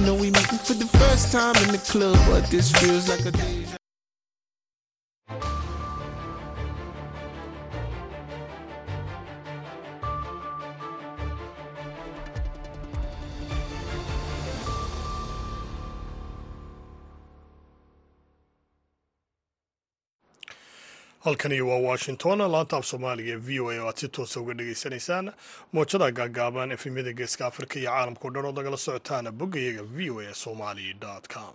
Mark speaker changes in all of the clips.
Speaker 1: know we meeting for the first time in the club, but this feels like a
Speaker 2: halkani waa washington laanta af soomaaliga ee v o a oo aad si toosa uga dhagaysanaysaan moojada gaagaaban efemyada geeska afrika iyo caalamka o dhan oo nagala socotaan boggayaga v o a somali com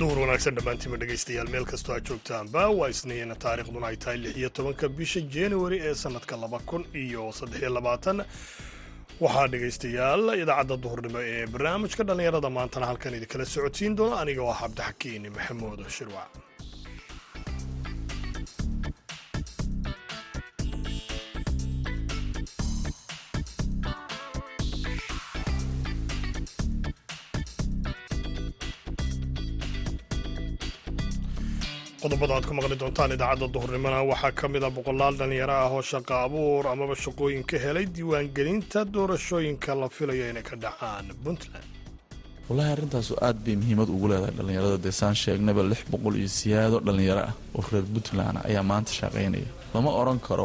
Speaker 2: duhur wanaagsan dhammaantiima dhegaystayaal meel kastoo aad joogtaanba waa isniina taariikhduna ay tahay lix iyo tobanka bisha januari ee sannadka laba kun iyo saddex iyo labaatan. Waxaa dhegaystayaal idaacadda duhurnimo ee barnaamijka dhallinyarada maantana halkan idinkala socodsiin doona aniga oo cabdixakiin maxamuud shirwac qodobada aad ku maqli doontaan idaacadda duhurnimona waxaa ka mid a boqolaal dhallinyaro ah oo shaqo abuur amaba shaqooyin ka helay diiwaangelinta doorashooyinka la filayo inay ka dhacaan puntland.
Speaker 3: Wallaahi arrintaasu aad bay muhiimad ugu leedahay dhallinyarada dee saan sheegnaba lix boqol iyo siyaado dhallinyaro ah oo reer puntland ayaa maanta shaqaynaya lama odran karo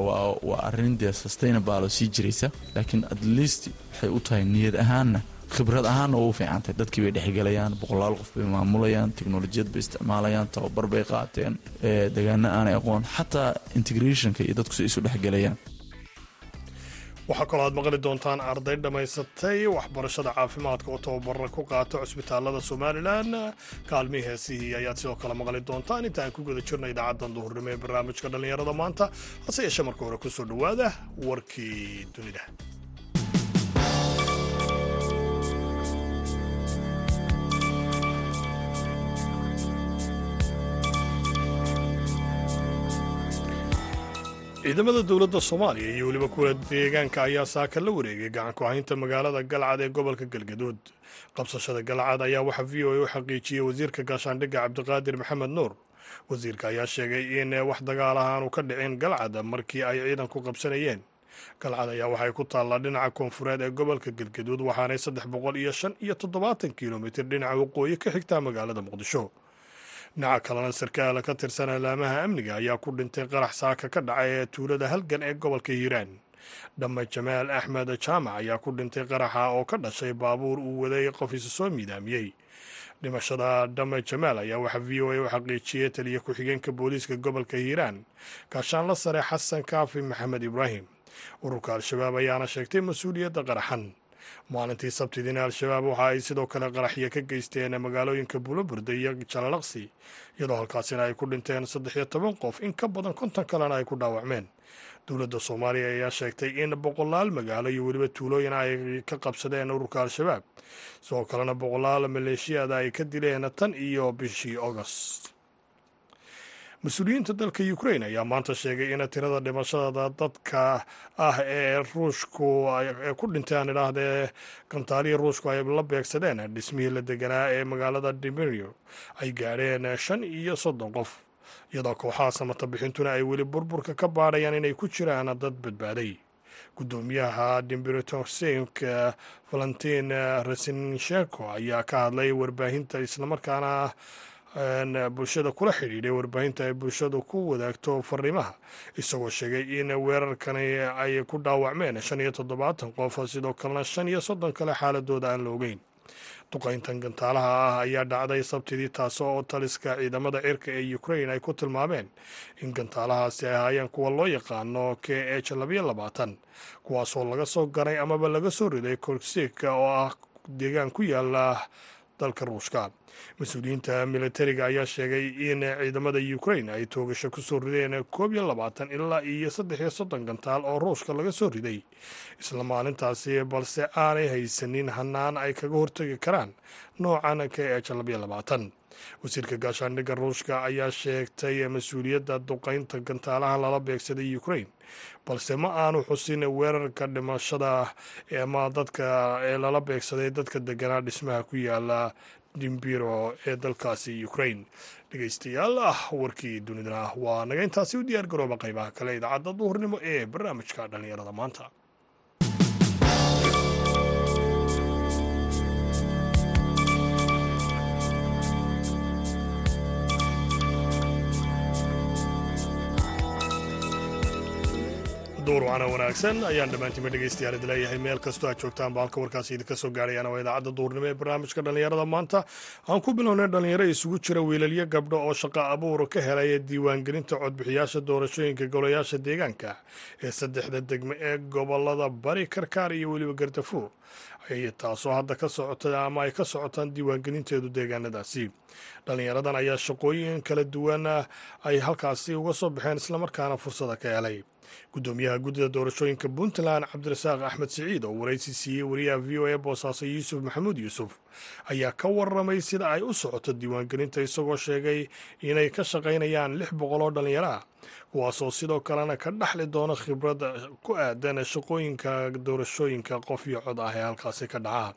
Speaker 3: waa arrin dee sustainable sii jiraysa laakiin at least waxay u tahay niyad ahaanna khibrad ahaanna u fiicantay dadkii bay dhexgelayaan boqolaal qof bay maamulayaan teknolojiyad bay isticmaalayaan tababar bay qaateen degaano aanay aqoon xataa integrationka iyo dadku si isu dhexgelayaan
Speaker 2: waxaa kaloo aad maqli doontaan arday dhammaysatay waxbarashada caafimaadka oo tababara ku qaata cusbitaalada somalilan. Kaalmihii ayaad sidoo kale maqli doontaan. Inta aan ku guda jirna idaacaddan duhurnimo ee barnaamijka dhallinyarada maanta. Hase yeeshee marka hore ku soo dhowaada warkii dunida ciidamada dowladda soomaaliya iyo weliba kuwa deegaanka ayaa saaka la wareegay gacan ku-haynta magaalada galcad ee gobolka galgaduud. Qabsashada galcad ayaa waxaa v o a u xaqiijiyey wasiirka gaashaandhigga cabdiqaadir maxamed nuur. Wasiirka ayaa sheegay in wax dagaal ah aanu ka dhicin galcad markii ay ciidanku qabsanayeen. Galcad ayaa waxay ku taallaa dhinaca koonfureed ee gobolka galgaduud waxaanay saddex boqol iyo shan iyo toddobaatan kilomitir dhinaca waqooyi ka xigtaa magaalada muqdisho dhinaca kalena sarkaal ka tirsan alaamaha amniga ayaa ku dhintay qarax saaka ka dhacay ee tuulada halgan ee gobolka hiiraan. Dhamme jamaal axmed jaamac ayaa ku dhintay qaraxa oo ka dhashay baabuur uu waday qof isa soo miidaamiyey. Dhimashada dhamme jamaal ayaa waxaa v o a u xaqiijiyey taliya ku-xigeenka booliiska gobolka hiiraan gaashaanla sare xasan kaafi maxamed ibraahim. Ururka al-shabaab ayaana sheegtay mas'uuliyadda qaraxan maalintii sabtidiina al-shabaab waxa ay sidoo kale qaraxyo ka geysteen magaalooyinka buloburda iyo jalalaqsi iyadoo halkaasina ay ku dhinteen saddex iyo toban qof in ka badan konton kalena ay ku dhaawacmeen. Dowladda soomaaliya ayaa sheegtay in boqolaal magaalo iyo weliba tuulooyin ay ka qabsadeen ururka al-shabaab sidoo kalena boqolaal maleeshiyada ay ka dileen tan iyo bishii agost mas'uuliyiinta dalka ukrain ayaa maanta sheegay in tirada dhimashada dadka ah ee ruushku ee ku dhinteen idhaahdee gantaalihii ruushku ay la beegsadeen dhismihii la deganaa ee magaalada dimerio ay gaadheen shan iyo soddon qof. Iyadoo kooxaha samata bixintuna ay weli burburka ka baadhayaan inay ku jiraan dad badbaaday. Guddoomiyaha dimbritosenk valentin rasinshenko ayaa ka hadlay warbaahinta islamarkaana bulshada kula xidhiidhay warbaahinta ay bulshadu ku wadaagto fariimaha isagoo sheegay in weerarkani ay ku dhaawacmeen shan iyo toddobaatan qof sidoo kalena shan iyo soddon kale xaaladooda aan la ogeyn. Duqayntan gantaalaha ah ayaa dhacday sabtidii taas oo taliska ciidamada cirka ee ukrain ay ku tilmaameen in gantaalahaasi ay ahaayeen kuwa loo yaqaano k h labayo labaatan kuwaasoo laga soo garay amaba laga soo riday korsika oo ah deegaan ku yaalla dalka ruushka mas'uuliyiinta militariga ayaa sheegay in ciidamada ukrain ay toogasho ku soo rideen koob iyo labaatan ilaa iyo saddex iyo soddon gantaal oo ruushka laga soo riday. Isla maalintaasi balse aanay haysanin hanaan ay kaga hortegi karaan noocan k h labayo labaatan. Wasiirka gaashaandhigga ruushka ayaa sheegtay mas'uuliyadda duqeynta gantaalahan lala beegsaday ukrain balse ma aanu xusin weerarka dhimashada ama dadka ee lala beegsaday dadka deganaa dhismaha ku yaalla dimbiro ee dalkaasi ukrain dhegeystayaal ah warkii dunidana waa naga intaasi u diyaar garooba qaybaha kale idaacadda duhurnimo ee barnaamijka dhallinyarada maanta duur wacana wanaagsan ayaan dhammaantiinba dhegeystayaal idi leeyahay meel kastoo aad joogtaan ba halka warkaasi idinka soo gaarayaan waa idaacadda duurnimo ee barnaamijka dhallinyarada maanta aan ku bilownay dhallinyaro isugu jira wiilalyo gabdho oo shaqo abuur ka helaya diiwaangelinta codbixiyaasha doorashooyinka golayaasha deegaanka ee saddexda degme ee gobollada bari karkaar iyo weliba gardafuur taasoo hadda ka socota ama ay ka socotaan diiwaangelinteedu deegaanadaasi dhallinyaradan ayaa shaqooyin kala duwan ay halkaasi uga soo baxeen islamarkaana fursada ka helay gudoomiyaha guddida doorashooyinka puntland cabdirasaaq axmed siciid oo waraysi siiyey wariyaha v o a boosaaso yuusuf maxamuud yuusuf ayaa ka waramay sida ay u socoto diiwaangelinta isagoo sheegay inay ka shaqaynayaan lix boqol oo dhallinyaro ah kuwaasoo sidoo kalena ka dhaxli doona khibrad ku aadan shaqooyinka doorashooyinka qof iyo cod ah ee halkaasi ka dhaca.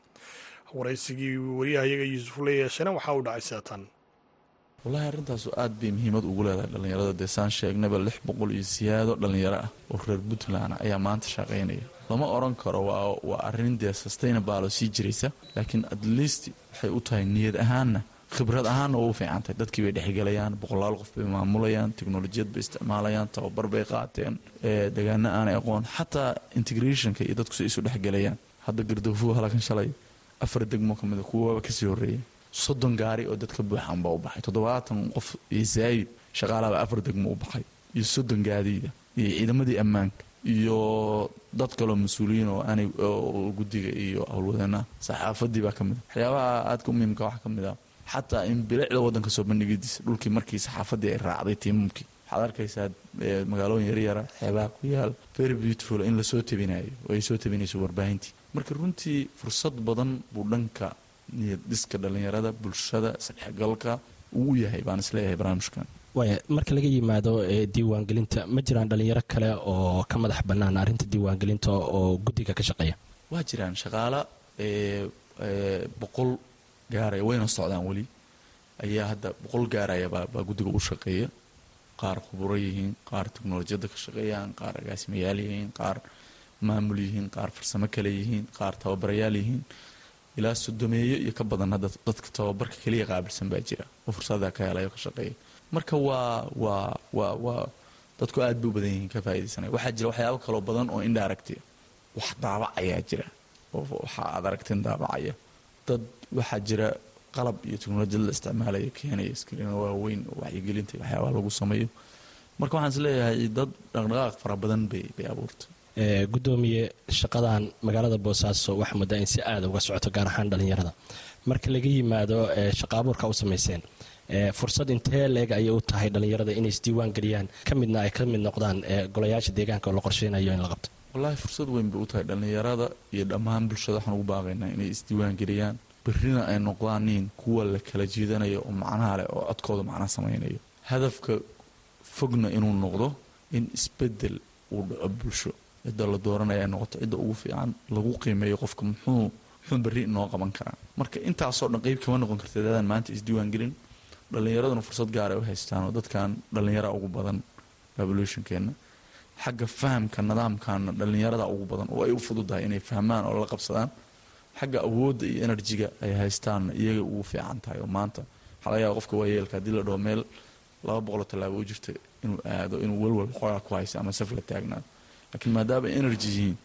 Speaker 2: Waraysigii wariyahayaga yuusuf la yeeshana waxaa u dhacay seetan
Speaker 3: wallaahi arrintaasu aad bay muhiimad ugu leedahay dhallinyarada. Dee saan sheegnaba lix boqol iyo siyaado dhallinyaro ah oo reer puntland ayaa maanta shaqaynaya lama oran karo waa arrin dee sustainable oo sii jiraysa laakiin at least waxay u tahay niyad ahaanna khibrad ahaanna waa u fiican tahay. Dadkii bay dhexgelayaan boqolaal qof bay maamulayaan teknolojiyad bay isticmaalayaan tababar bay qaateen degaano aanay aqoon. Xataa integrationka iyo dadku si isu dhexgelayaan hadda gardafuo halakan shalay afar degmo ka mida kuwaaba ka sii horreeyay soddon gaari oo dadka buuxan baa u baxay. Toddobaatan qof iyo zaayid shaqaalaba afar degmo u baxay. Iyo soddon gaadiida iyo ciidamadii ammaanka iyo dad kaloo mas'uuliyiin oo aanay guddiga iyo howlwadeenaha saxaafadii baa ka mid a. Waxyaabaha aadka u muhiimka waxaa ka mid ah xataa in bilicda waddanka soo bandhigidiisa dhulkii markii saxaafadii ay raacday tiimamkii. Waxaad arkaysaa magaalooyin yaryara xeebaha ku yaal very beautiful in la soo tabinayo oo ay soo tabinayso warbaahintii. Marka runtii fursad badan buu dhanka niyad dhiska dhallinyarada bulshada isdhexgalka uu yahay baan is leeyahay barnaamijkan.
Speaker 4: Waaya marka laga yimaado diiwaangelinta ma jiraan dhallinyaro kale oo ka madax bannaan arrinta diiwaangelinta oo guddiga ka shaqeeya?
Speaker 3: Waa jiraan shaqaala boqol gaaraya wayna socdaan weli. Ayaa hadda boqol gaaraya baa guddiga u shaqeeya. Qaar khuburo yihiin qaar teknolojiyadda ka shaqeeyaan qaar agaasimayaal yihiin qaar maamul yihiin qaar farsamo kale yihiin qaar tababarayaal yihiin ilaa sodomeeyo iyo ka badan hadda dadka tababarka keliya qaabilsan baa jira. Oo fursada ka helayo ka shaqeeya. Marka waa waa waa waa dadku aad bay u badan yihiin ka faa'idaysanaya waxaa jira waxyaabo kaloo badan oo indhaaragti wax daabacayaa jira. Oo waxa aad aragteen daabacaya. Dad waxaa jira qalab iyo teknolojiyad la isticmaalaya keenaya iskriina waaweyn oo waxyigelinta iyo waxyaabaha lagu sameeyo. Marka waxaan is leeyahay dad dhaqdhaqaaq fara badan bay bay abuurtay
Speaker 4: gudoomiye shaqadan magaalada boosaaso waxaa muddaa in si aada uga socoto gaar ahaan dhallinyarada. Marka laga yimaado shaqa abuurka u samayseen fursad intee leeg ayay u tahay dhallinyarada inay isdiiwaan geliyaan? Ka midna ay ka mid noqdaan golayaasha deegaanka oo la qorsheynayo in la qabto.
Speaker 3: Wallaahi fursad weyn bay u tahay dhallinyarada iyo dhammaan bulshada. Waxaan ugu baaqaynaa inay isdiiwaan geliyaan. Berrina ay noqdaaniin kuwa la kala jiidanayo oo macnaha leh oo codkooda macna samaynayo. Hadafka fogna inuu noqdo in isbeddel uu dhaco bulsho cidda la dooranaya ay noqoto cidda ugu fiican lagu qiimeeyo qofka muxuu muxuu berri inoo qaban karaa. Marka intaasoo dhan qeyb kama noqon karta dadaan maanta isdiiwaan gelin. Dhallinyaraduna fursad gaar ay u haystaan oo dadkan dhallinyara ugu badan revolutionkeena xagga fahamka nidaamkana dhallinyarada ugu badan oo ay u fududahay inay fahmaan oo la qabsadaan. Xagga awoodda iyo enerjiga ay haystaanna iyaga ugu fiican tahay oo maanta waxaa laga yaaba qofka waayeelka haddii la dhaho meel laba boqoloo tallaabo u jirta inuu aado inuu welwal xoogaa ku haysa ama saf la taagnaado laakiin maadaama energy yihiin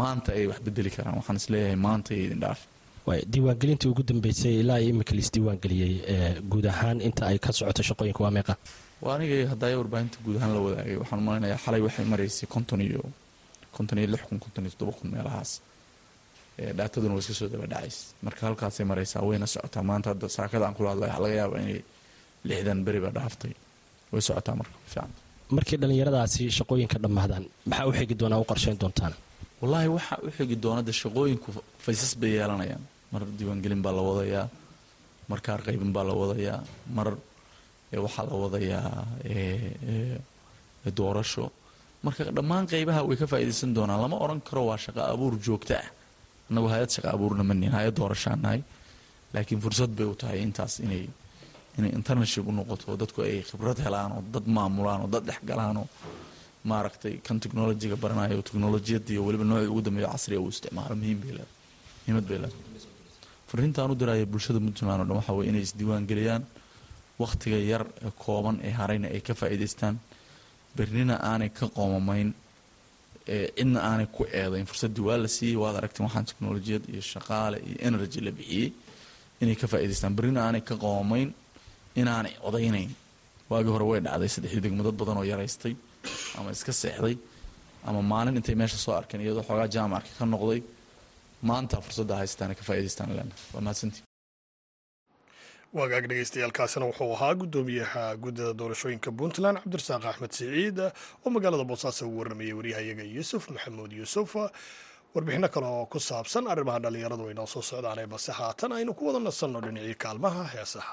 Speaker 3: maanta ay wax bedeli karaan waxaan is leeyahay maanta iyo idin dhaaf
Speaker 4: diiwaangelintii ugu dambeysay ilaa iyo imika laisdiiwaangeliyey guud ahaan inta ay ka socoto shaqooyinka waa meeqa
Speaker 3: waa aniga haddaaya warbaahinta guud ahaan la wadaagay waxaan malaynayaa xalay waxay maraysay konton iyo konton iyo lix kun konton iyo toddoba kun meelahaas dhaataduna waa iska soo daba dhacays marka halkaasay maraysaa wayna socotaa maanta hadda saakada aan kula hadlay waxaa laga yaabaa inay lixdan beriba dhaaftay way socotaa marka fiican
Speaker 4: markii dhallinyaradaasi shaqooyinka dhammaadaan maxaa u xigi doonaa u qorsheyn doontaan?
Speaker 3: Wallaahi waxaa u xigi doona de shaqooyinku faysas bay yeelanayaan. Mar diiwaangelin baa la wadayaa markaa qaybin baa la wadayaa mar waxaa la wadayaa doorasho. Marka dhammaan qaybaha way ka faa'iidaysan doonaan. Lama odhan karo waa shaqo abuur joogto ah. Annagu hay'ad shaqo abuurna ma nihin hay'ad doorashaan laakiin fursad bay u tahay intaas inay inay internaship u noqoto dadku ay khibrad helaan oo dad maamulaan oo dad dhexgalaan oo maaragtay kan technolojiga baranayo technolojiyadda iyo weliba noocii ugu dambeeyo casriga uu isticmaalo. Muhiim bay leedahay. Muhiimad bay leedahay. Fariintaan u diraya bulshada puntland oo dhan waxaa weye inay isdiiwaan geliyaan wakhtiga yar ee kooban ee harayna ay ka faa'iidaystaan. Bernina aanay ka qoomamayn cidna aanay ku eedayn. Fursaddii waa la siiyey waad aragteen waxaan technolojiyad iyo shaqaale iyo energy la bixiyey inay ka faa'idaystaan bernina aanay ka qoomamayn inaanay odaynayn waagii hore way dhacday saddexdii degmo dad badan oo yaraystay ama iska seexday ama maalin intay meesha soo arkeen iyadoo xoogaa jaamaca ka noqday. Maanta fursadda haystaan ka faa'idaystaan leena waa mahadsantii
Speaker 2: waagaag dhegeystayaaalkaasina wuxuu ahaa guddoomiyaha guddida doorashooyinka puntland cabdirasaaq axmed siciid oo magaalada boosaaso ugu warramayay waryahayaga yuusuf maxamuud yuusuf. Warbixino kale oo ku saabsan arrimaha dhallinyaradu way noo soo socdaanee balse haatan aynu ku wada nasanno dhinacii kaalmaha heesaha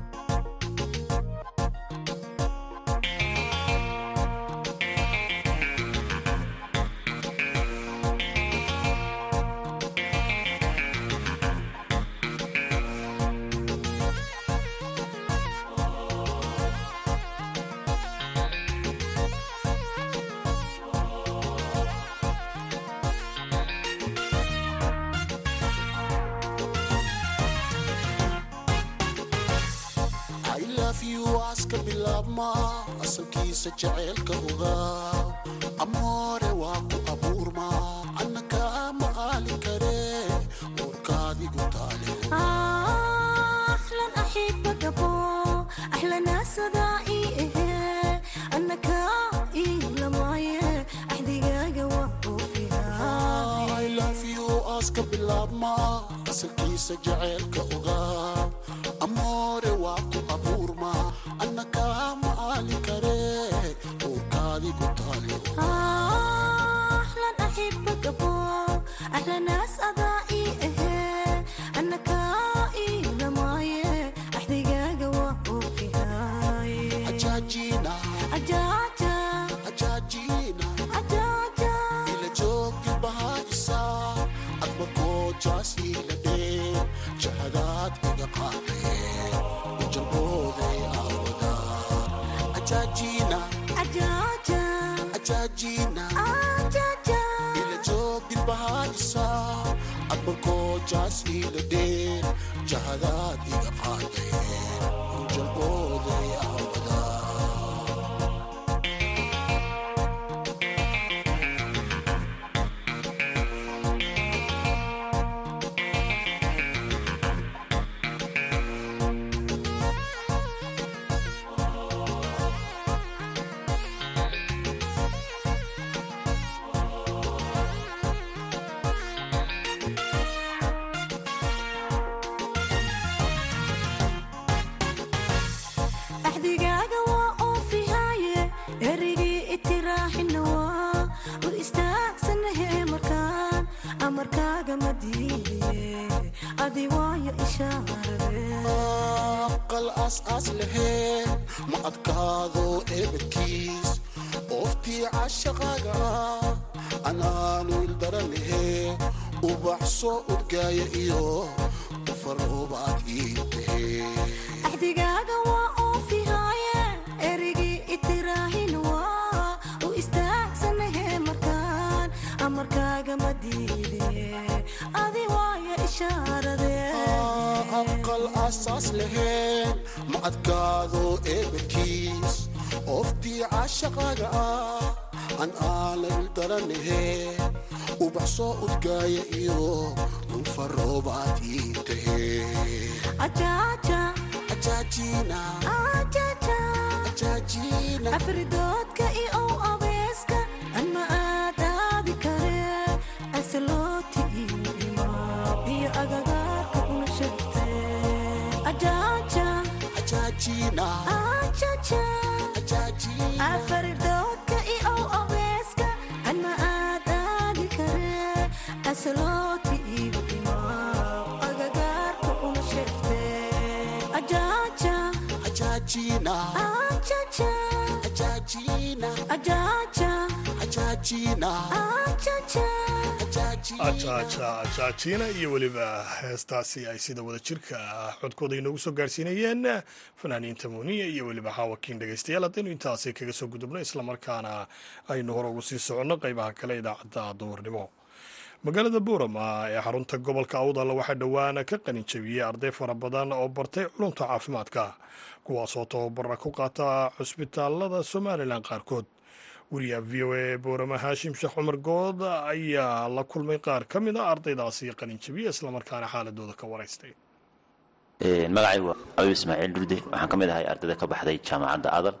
Speaker 5: aska bilaabma asalkiisa jaceylka ogaa aqal aas-aas lahee ma adkaado eebadkiis ooftii cashaqaaga ah anaanu ildaran lahee ubaxsoo udgaaya iyo ufaroobaad ii tahee aqal asaas laheen adkaado eebadkiis ooftii cashaqaaga ah an aana ildaran lahee ubaxsoo udgaaya iyo ufaroobaad ii tahee ajaajina
Speaker 6: ajaja ajaaja
Speaker 2: ajaajiina iyo weliba heestaasi ay sida wada jirka ah codkooda inoogu soo gaarsiinayeen. Fanaaniinta muuniya iyo weliba xaawakiin dhegaystayaal haddaynu intaasi kaga soo gudubno islamarkaana aynu hore ugu sii soconno qaybaha kale idaacadda duhurnimo magaalada buurama ee xarunta gobolka awdal waxaa dhowaan ka qalin jabiyey arday fara badan oo bartay culumta caafimaadka kuwaasoo tababara ku qaata cusbitaalada somalilan qaarkood wariyaha v o a boorama haashim sheekh cumar good ayaa la kulmay qaar ka mid a ardaydaasi qalin jabiya islamarkaana xaaladooda ka waraystay.
Speaker 7: Magacaygu waa abib ismaaciil durde waxaan ka mid ahay ardayda ka baxday jaamacadda adal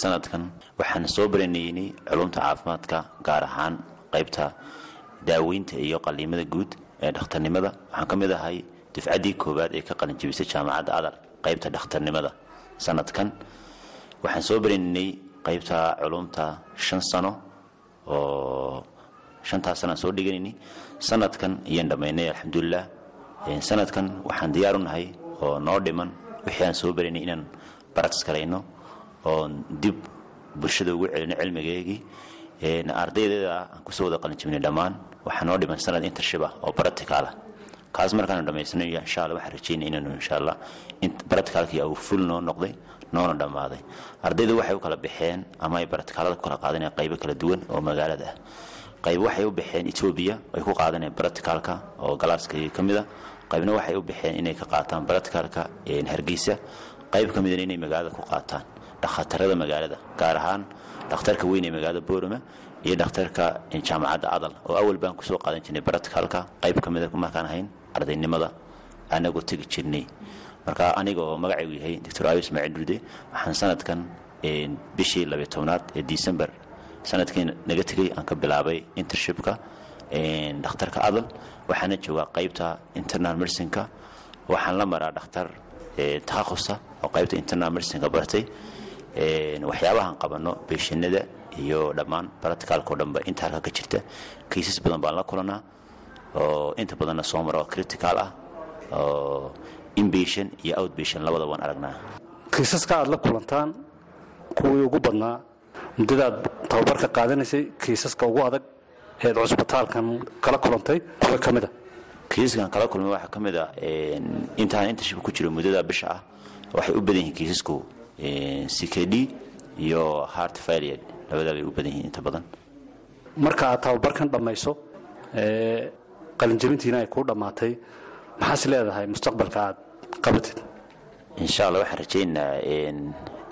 Speaker 7: sanadkan waxaan soo baranaynay culumta caafimaadka gaar ahaan qaybta daaweynta iyo qaliimada guud ee dhakhtarnimada. Waxaan ka mid ahay dufcaddii koowaad ee ka qalinjabisay jaamacadda adal qaybta dhakhtarnimada. Sanadkan waxaan soo baranaynay qaybta culumta shan sano oo shantaas sanaan soo dhiganaynay sanadkan iyaan dhammaynay alxamdulilah sanadkan waxaan diyaar u nahay oo noo dhiman wixii aan soo baraynay inaan baratis oon dib bulshada ugu celino cilmigeegii ardaydeeda aan ku soo wada qalinjibnay dhammaan. Waxaa noo dhiman sanad intership ah oo baratical ah. Kaas markaanu dhammaysanayo insha waxaan rajeynaya inaanu insha allah ful noo noqday noona dhammaaday. Ardayda waxay u kala baxeen ama ay baraticaalada ku kala qaadanayaan qaybo kala duwan oo magaalada ah. Qayb waxay u baxeen etoobiya ay ku qaadanayaan baraticalka oo galaaska ka mid a qaybna waxay u baxeen inay ka qaataan baraticalka hargeysa. Qayb ka midana inay magaalada ku qaataan dhakhtarada magaalada gaar ahaan dhakhtarka weyn ee magaalada boorama iyo dhakhtarka jaamacadda adal oo awal baan ku soo qaadan jirnay baraticalka qayb ka mida markaan ahayn ardaynimada. Anagoo tegi jirnay marka aniga oo magacaygu yahay doctor abi ismaaciil duude waxaan sanadkan bishii labiy tobnaad ee december sannadkii naga tegay aan ka bilaabay intershipka dhakhtarka adal waxaana joogaa qaybta internal mercinka waxaan la maraa dhakhtar takhaqusa oo qaybta internal mercinka bartay. Waxyaabahaan qabanno beeshinada iyo dhammaan baraticalka oo dhanba inta halka ka jirta. Kaysas badan baan la kulanaa oo inta badanna soo mara oo critical ah oo inbation iyo outbation labada waan aragnaa.
Speaker 8: Kiisaska aad la kulantaan kuwii ugu badnaa muddadaad tababarka qaadanaysay kiisaska ugu adag eed cusbitaalkan kala kulantay kuwa ka mida
Speaker 7: kiisaskan kala kulmay waxaa ka mid a intaan intership ku jiro muddada bisha ah waxay u badan yihiin kiisasku c k d iyo heart failure. Labadaa bay u badan yihiin inta badan.
Speaker 8: Marka aad tababarkan dhammayso qalinjabintiina ay kuu dhammaatay maxaas leedahay mustaqbalka aad qabatid
Speaker 7: insha allah waxaan rajaynaynaa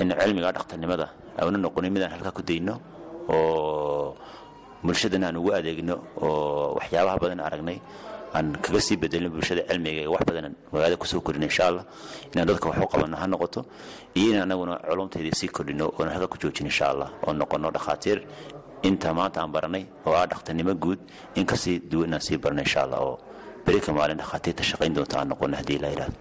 Speaker 7: in cilmiga dhakhtarnimada aanu noqonin midaan halkaa ku dayno oo bulshadana aan ugu adeegno oo waxyaabaha badan aragnay aan kaga sii bedelin bulshada cilmiga wax badan magaalada ku soo kordhino insha allah inaan dadka wax u qabanno ha noqoto iyo in anaguna culumtaydii sii kordhino oona halka ku joojin insha allah oo noqono dhakhaatiir inta maanta aan baranay oo ah dhakhtarnimo guud in ka sii duwan inaan sii barno insha allah oo berika maalin dhakhaatiirta shaqayn doonta aan noqono haddii la yidhahdo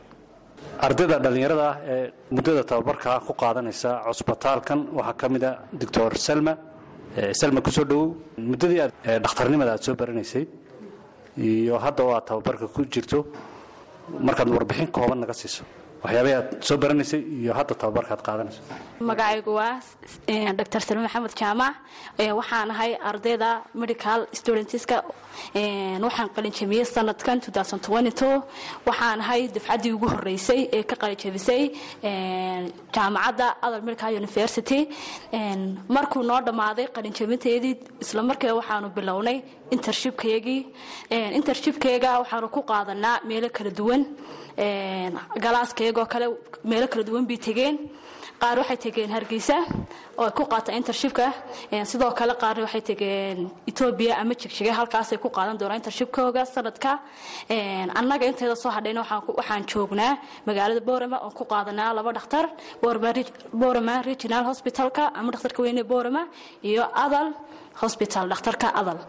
Speaker 8: ardayda dhallinyarada ah ee muddada tababarka ku qaadanaysa cusbitaalkan waxaa ka mid a doctor salma salma ku soo dhowow muddadii aad dhakhtarnimada aad soo baranaysay iyo hadda oo aad tababarka ku jirto markaad warbixin kooban naga siiso waxyaabahii aad soo baranaysay iyo hadda tababarka aad qaadanayso.
Speaker 9: Magacaygu waa dr salme maxamed jaamac waxaan ahay ardayda medical studentska waxaan qalinjabiyey sanadkan waxaan ahay dafcaddii ugu horeysay ee ka qalinjabisay jaamacadda adal medical university. Markuu noo dhammaaday qalinjabinteedii islamarkiiba waxaanu bilownay intershipkayagii intershipkayga waxaanu ku qaadanaa meelo kala duwan. Galaaskayagoo kale meelo kala duwan bay tegeen qaar waxay tegeen hargeysa oo ay ku qaata intershipka sidoo kale qaarna waxay tegeen etoobiya ama jigjiga halkaasay ku qaadan doonaa intershipkooga sanadka. Annaga inteeda soo hadhayna waxaan joognaa magaalada borama oon ku qaadanaa laba dhakhtar borama regional hospitalka ama dhakhtarka weyne borama iyo adal hosbital dhakhtarka adal.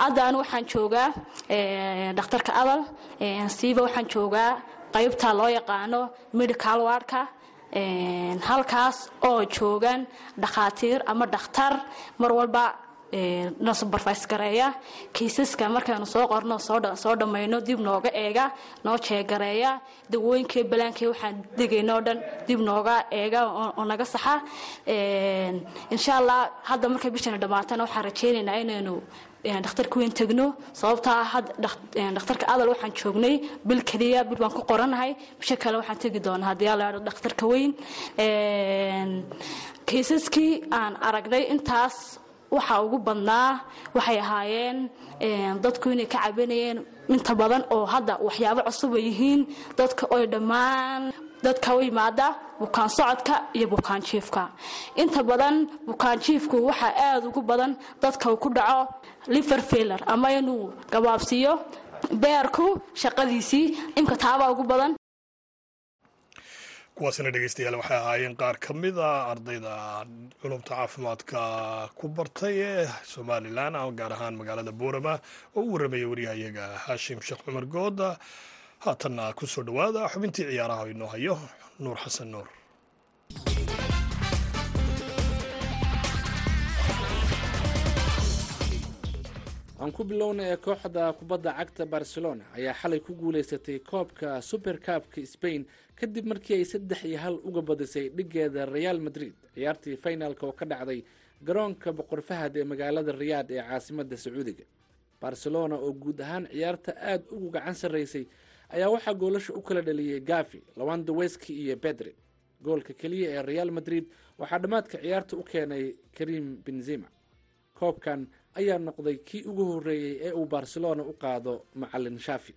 Speaker 9: Haddaan waxaan joogaa dhakhtarka adal. Siiba waxaan joogaa qaybta loo yaqaano medical wardka halkaas oo joogaan dhakhaatiir ama dhakhtar. Mar walba na supervise gareeya. Kiisaska markaanu soo qorno soo dhammayno dib nooga eega noo jeegareeya dawooyinkii balaankii waxaan degayno o dhan dib nooga eega oo naga saxa. Insha allah hadda markay bishana dhammaatana waxaan rajaynaynaa inaynu dhakhtarka weyn tegno sababtaa dhakhtarka adal waxaan joognay bil keliya bil baan ku qoranahay. Bisha kale waxaan tegi doonaa haddii alla idho dhakhtarka weyn. Kiisaskii aan aragnay intaas waxaa ugu badnaa. Waxay ahaayeen dadku inay ka cabanayeen inta badan oo hadda waxyaabo cusub ay yihiin. Dadka oy dhammaan dadka u yimaada bukaan socodka iyo bukaan jiifka. Inta badan bukaan jiifku waxaa aada ugu badan dadka uu ku dhaco liver ama inuu gabaabsiiyo beerku shaqadiisii imka taabaa ugu badan.
Speaker 2: Kuwaasina dhegeystayaal waxay ahaayeen qaar ka mid a ardayda culumta caafimaadka ku bartay ee somalilan gaar ahaan magaalada boorama oo u warramaya waryahayaga haashim sheekh cumar good haatanna ku soo dhowaada xubintii ciyaaraha inoo hayo nuur xasan nuur
Speaker 10: aan ku bilowna ee kooxda kubadda cagta barcelona ayaa xalay ku guuleysatay koobka super kaabka sbain kadib markii ay saddex iyo hal uga badisay dhigeeda real madrid. Ciyaartii finalka oo ka dhacday garoonka boqor fahad ee magaalada riyaad ee caasimadda sacuudiga. Barcelona oo guud ahaan ciyaarta aada ugu gacan sarraysay ayaa waxaa goolasha u kala dhaliyey gavi lawandaweski iyo bedre goolka keliya ee real madrid waxaa dhammaadka ciyaarta u keenay karim benzima koobkan ayaa noqday kii ugu horreeyey ee uu barcelona u qaado macalin shafi.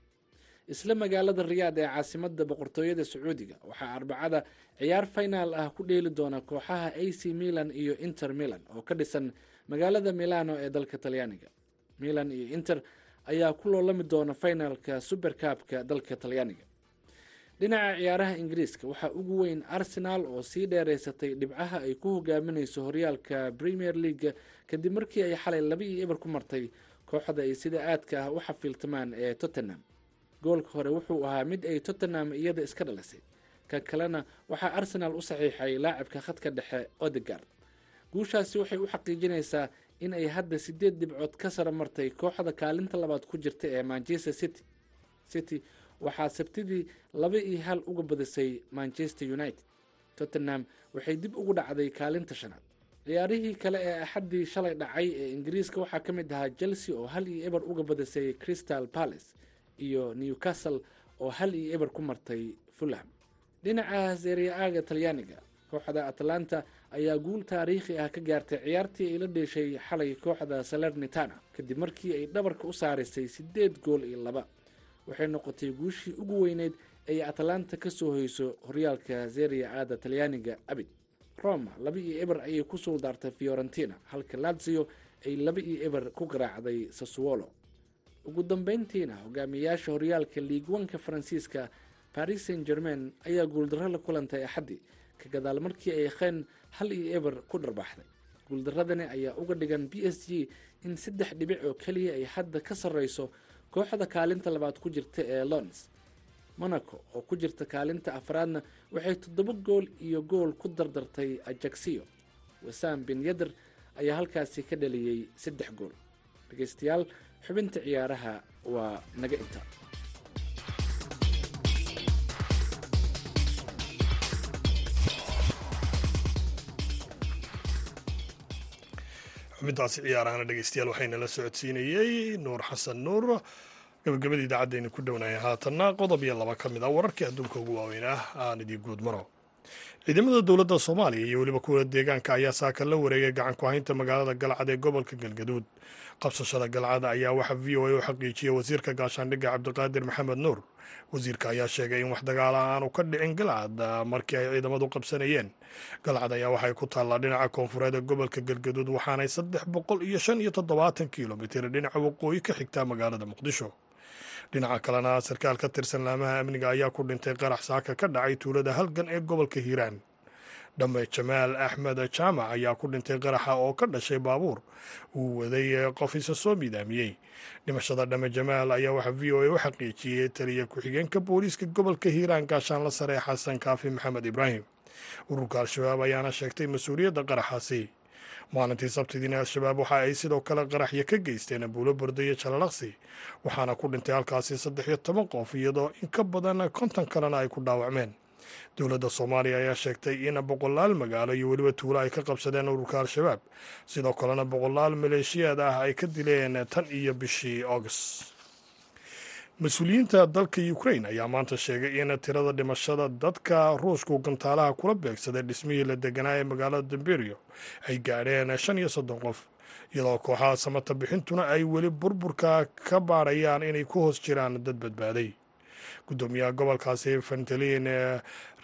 Speaker 10: Isla magaalada riyaad ee caasimadda boqortooyada sacuudiga waxaa arbacada ciyaar finaal ah ku dheeli doona kooxaha a c milan iyo inter milan oo ka dhisan magaalada milano ee dalka talyaaniga. Milan iyo inter ayaa ku loolami doona finalka superkaabka dalka talyaaniga dhinaca ciyaaraha ingiriiska waxaa ugu weyn arsenal oo sii dheereysatay dhibcaha ay ku hogaaminayso horyaalka premier leaga kadib markii ay xalay laba iyo eber ku martay kooxda ay sida aadka ah u xafiiltamaan ee tottenham. Goolka hore wuxuu ahaa mid ay tottenham iyada iska dhalisay kan kalena waxaa arsenal u saxiixay laacibka khadka dhexe odegard guushaasi waxay u xaqiijinaysaa in ay hadda sideed dhibcood ka sara martay kooxda kaalinta labaad ku jirta ee manchester city. City waxaa sabtidii laba iyo hal uga badisay manchester united. Tottenham waxay dib ugu dhacday kaalinta shanaad. Ciyaarihii kale ee axaddii shalay dhacay ee ingiriiska waxaa ka mid ahaa chelsea oo hal iyo eber uga badisay crystal palace iyo newcastle oo hal iyo eber ku martay fulham. Dhinaca seria-aaga talyaaniga kooxda atlanta ayaa guul taariikhi ah ka gaartay ciyaartii ay la dheeshay xalay kooxda salernitana kadib markii ay dhabarka u saarisay sideed gool iyo laba waxay noqotay guushii ugu weyneyd ay atlanta ka soo hoyso horyaalka seria aada talyaaniga abid. Roma laba iyo eber ayay ku suuldaartay fiorentina halka lazio ay laba iyo eber ku garaacday sassuolo. Ugu dambeyntiina hogaamiyayaasha horyaalka liigwanka faransiiska paris saint germain ayaa guuldarro la kulantay axaddii ka gadaal markii ay kheen hal iyo eber ku dharbaaxday guuldaradani ayaa uga dhigan b s g in saddex dhibic oo keliya ay hadda ka sarreyso kooxda kaalinta labaad ku jirta ee lons monaco oo ku jirta kaalinta afraadna waxay toddoba gool iyo gool ku dardartay ajaxiyo wasam bin yader ayaa halkaasi ka dhaliyey saddex gool. Dhegeystayaal xubinta ciyaaraha waa naga inta
Speaker 2: xubintaasi ciyaarahana dhegeystayaal waxayna la socodsiinayey nuur xasan nuur gabagabada idaacaddeena ku dhownaya haatanna qodob iyo laba ka mid ah wararkii adduunka ugu waaweyn ah. Aan idii guud maro ciidamada dowladda soomaaliya iyo weliba kuwa deegaanka ayaa saaka la wareegay gacan ku haynta magaalada galcad ee gobolka galgaduud. Qabsashada galcad ayaa waxaa v o a u xaqiijiyey wasiirka gaashaandhigga cabdiqaadir maxamed nuur. Wasiirka ayaa sheegay in wax dagaala aanu ka dhicin galcad markii ay ciidamadu qabsanayeen. Galcad ayaa waxay ku taallaa dhinaca koonfureed ee gobolka galgaduud waxaanay saddex boqol iyo shan iyo toddobaatan kilomitir dhinaca waqooyi ka xigtaa magaalada muqdisho dhinaca kalena sarkaal ka tirsan laamaha amniga ayaa ku dhintay qarax saaka ka dhacay tuulada halgan ee gobolka hiiraan. Dhamme jamaal axmed jaamac ayaa ku dhintay qaraxa oo ka dhashay baabuur. Uu waday qof isa soo midaamiyey dhimashada dhamme jamaal ayaa waxaa v o a u xaqiijiyey taliya ku-xigeenka booliiska gobolka hiiraan gaashaanla sare xasan kaafi maxamed ibraahim. Ururka al-shabaab ayaana sheegtay mas'uuliyadda qaraxaasi
Speaker 5: maalintii sabtidiina al-shabaab waxa ay sidoo kale qaraxyo ka geysteen buulo bordo iyo jalalaqsi waxaana ku dhintay halkaasi saddex iyo toban qof iyadoo in ka badan konton kalena ay ku dhaawacmeen. Dowladda soomaaliya ayaa sheegtay in boqolaal magaalo iyo weliba tuulo ay ka qabsadeen ururka al-shabaab sidoo kalena boqolaal maleeshiyaad ah ay ka dileen tan iyo bishii august mas'uuliyiinta dalka ukrain ayaa maanta sheegay in tirada dhimashada dadka ruushku gantaalaha kula beegsaday dhismihii la deganaa ee magaalada damberio ay gaadheen shan iyo soddon qof iyadoo kooxaha samata bixintuna ay weli burburka ka baadhayaan inay ku hoos jiraan dad badbaaday guddoomiyaha gobolkaasi fentelin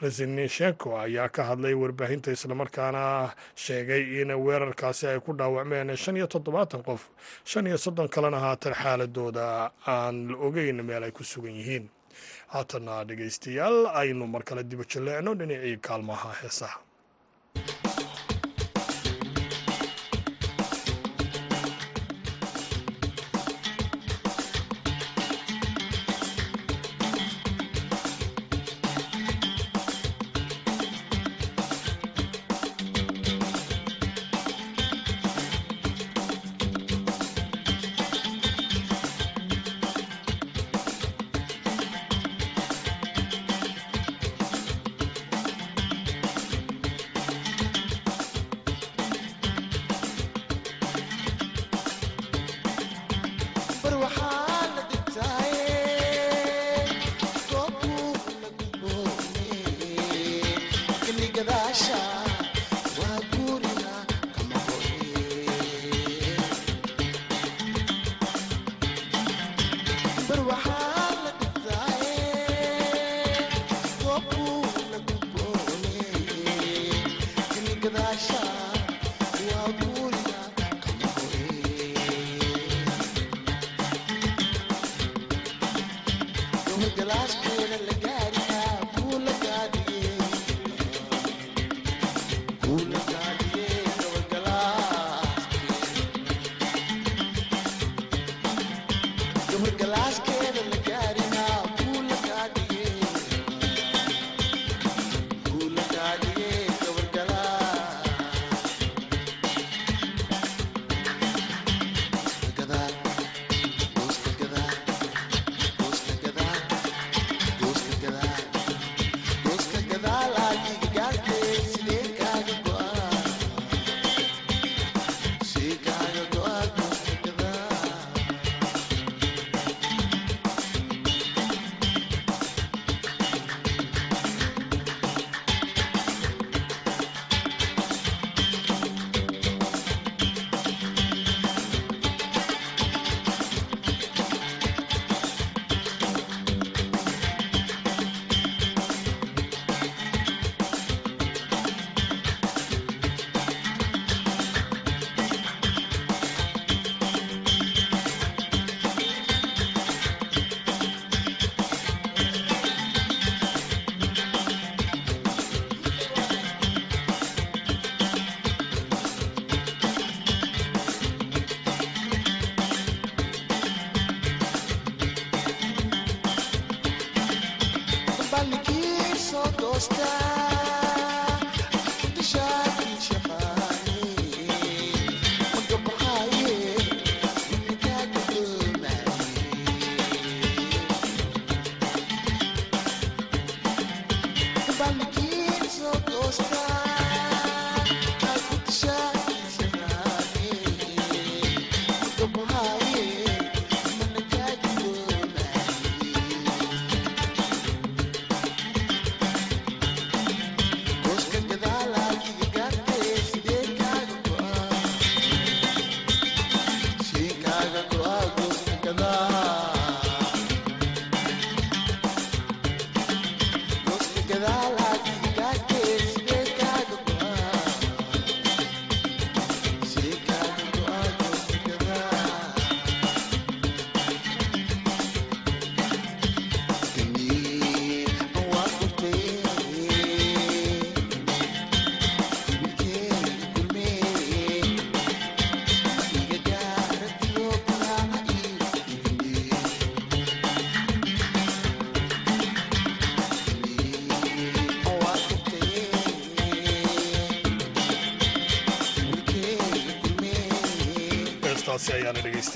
Speaker 5: resinishenko ayaa ka hadlay warbaahinta islamarkaana sheegay in weerarkaasi ay ku dhaawacmeen shan iyo toddobaatan qof. Shan iyo soddon kalena haatan xaaladooda aan la ogeyn meel ay ku sugan yihiin. Haatana dhegaystayaal aynu mar kale diba jaleecno dhinacii kaalmaha heesaha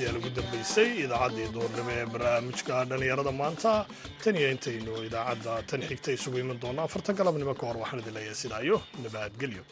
Speaker 2: ayaana dhegaystayaal ugu dambaysay idaacaddii duurnimo ee barnaamijka dhallinyarada maanta. Tan iyo intaynu idaacadda tan xigta isugu iman doonno afartan galabnimo ka hor waxaan idin leeyahay sidaa iyo nabadgelyo